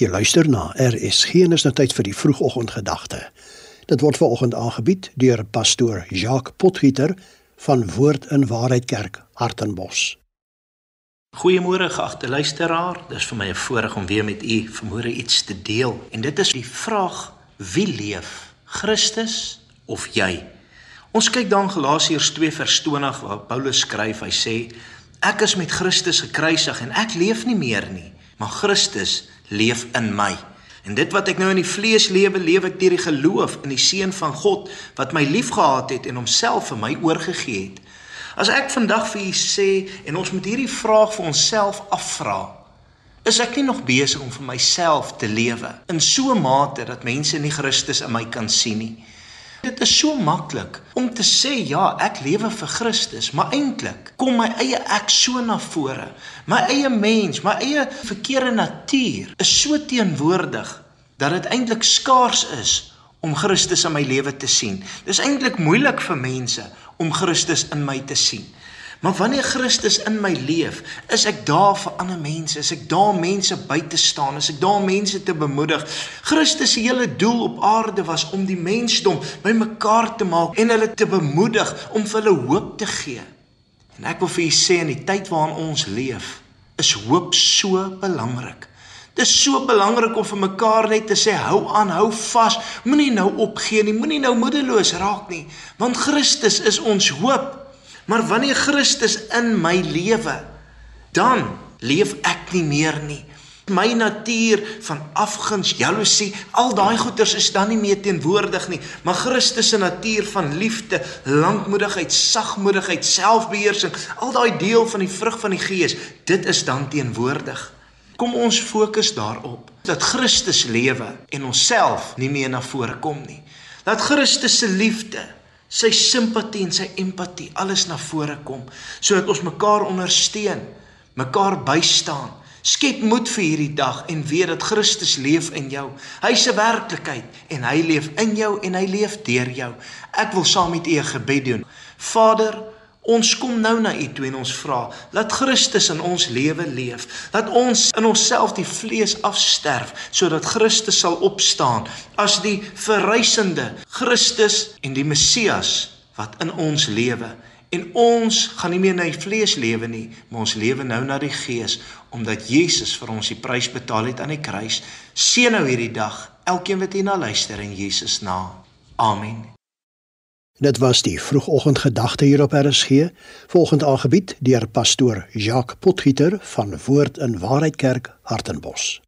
Jy luister na RSG en is nou tyd vir die vroegoggendgedagte. Dit word veraloggend aangebied deur pastoor Jacques Potgieter van Woord in Waarheid Kerk, Hartenbos. Goeiemôre geagte luisteraar. Dis vir my 'n voorreg om weer met u vanmôre iets te deel. En dit is die vraag: Wie leef? Christus of jy? Ons kyk dan Galasiërs 2 vers 20 waar Paulus skryf. Hy sê: Ek is met Christus gekruisig en ek leef nie meer nie, maar Christus leef in my. En dit wat ek nou in die vlees lewe, lewe ek deur die geloof in die seun van God wat my liefgehad het en homself vir my oorgegee het. As ek vandag vir u sê en ons moet hierdie vraag vir onsself afvra, is ek nie nog besig om vir myself te lewe in so 'n mate dat mense nie Christus in my kan sien nie? Dit is so maklik om te sê ja, ek lewe vir Christus, maar eintlik kom my eie ek so na vore. My eie mens, my eie verkeerde natuur is so teenwoordig dat dit eintlik skaars is om Christus in my lewe te sien. Dis eintlik moeilik vir mense om Christus in my te sien. Maar wanneer Christus in my leef, is ek daar vir ander mense, is ek daar mense by te staan, is ek daar mense te bemoedig. Christus se hele doel op aarde was om die mensdom bymekaar te maak en hulle te bemoedig om vir hulle hoop te gee. En ek wil vir julle sê in die tyd waarin ons leef, is hoop so belangrik. Dit is so belangrik om vir mekaar net te sê hou aan, hou vas. Moenie nou opgee nie, moenie nou moedeloos raak nie, want Christus is ons hoop. Maar wanneer Christus in my lewe, dan leef ek nie meer nie. My natuur van afguns, jaloesie, al daai goeters is dan nie meer teenwoordig nie, maar Christus se natuur van liefde, lankmoedigheid, sagmoedigheid, selfbeheersing, al daai deel van die vrug van die Gees, dit is dan teenwoordig. Kom ons fokus daarop dat Christus lewe en onsself nie meer na vore kom nie. Dat Christus se liefde sy simpatie en sy empatie alles na vore kom sodat ons mekaar ondersteun, mekaar bystaan. Skep moed vir hierdie dag en weet dat Christus leef in jou. Hy se werklikheid en hy leef in jou en hy leef deur jou. Ek wil saam met u 'n gebed doen. Vader, Ons kom nou na U toe en ons vra, laat Christus in ons lewe leef. Laat ons in onsself die vlees afsterf sodat Christus sal opstaan as die verrysende Christus en die Messias wat in ons lewe. En ons gaan nie meer na die vlees lewe nie, maar ons lewe nou na die Gees omdat Jesus vir ons die prys betaal het aan die kruis. Seën nou hierdie dag elkeen wat hierna luister in Jesus naam. Amen. Dit was die vroegoggendgedagte hier op RSG, volgend aangebied deur pastoor Jacques Potgieter van Woord in Waarheid Kerk, Hartenbos.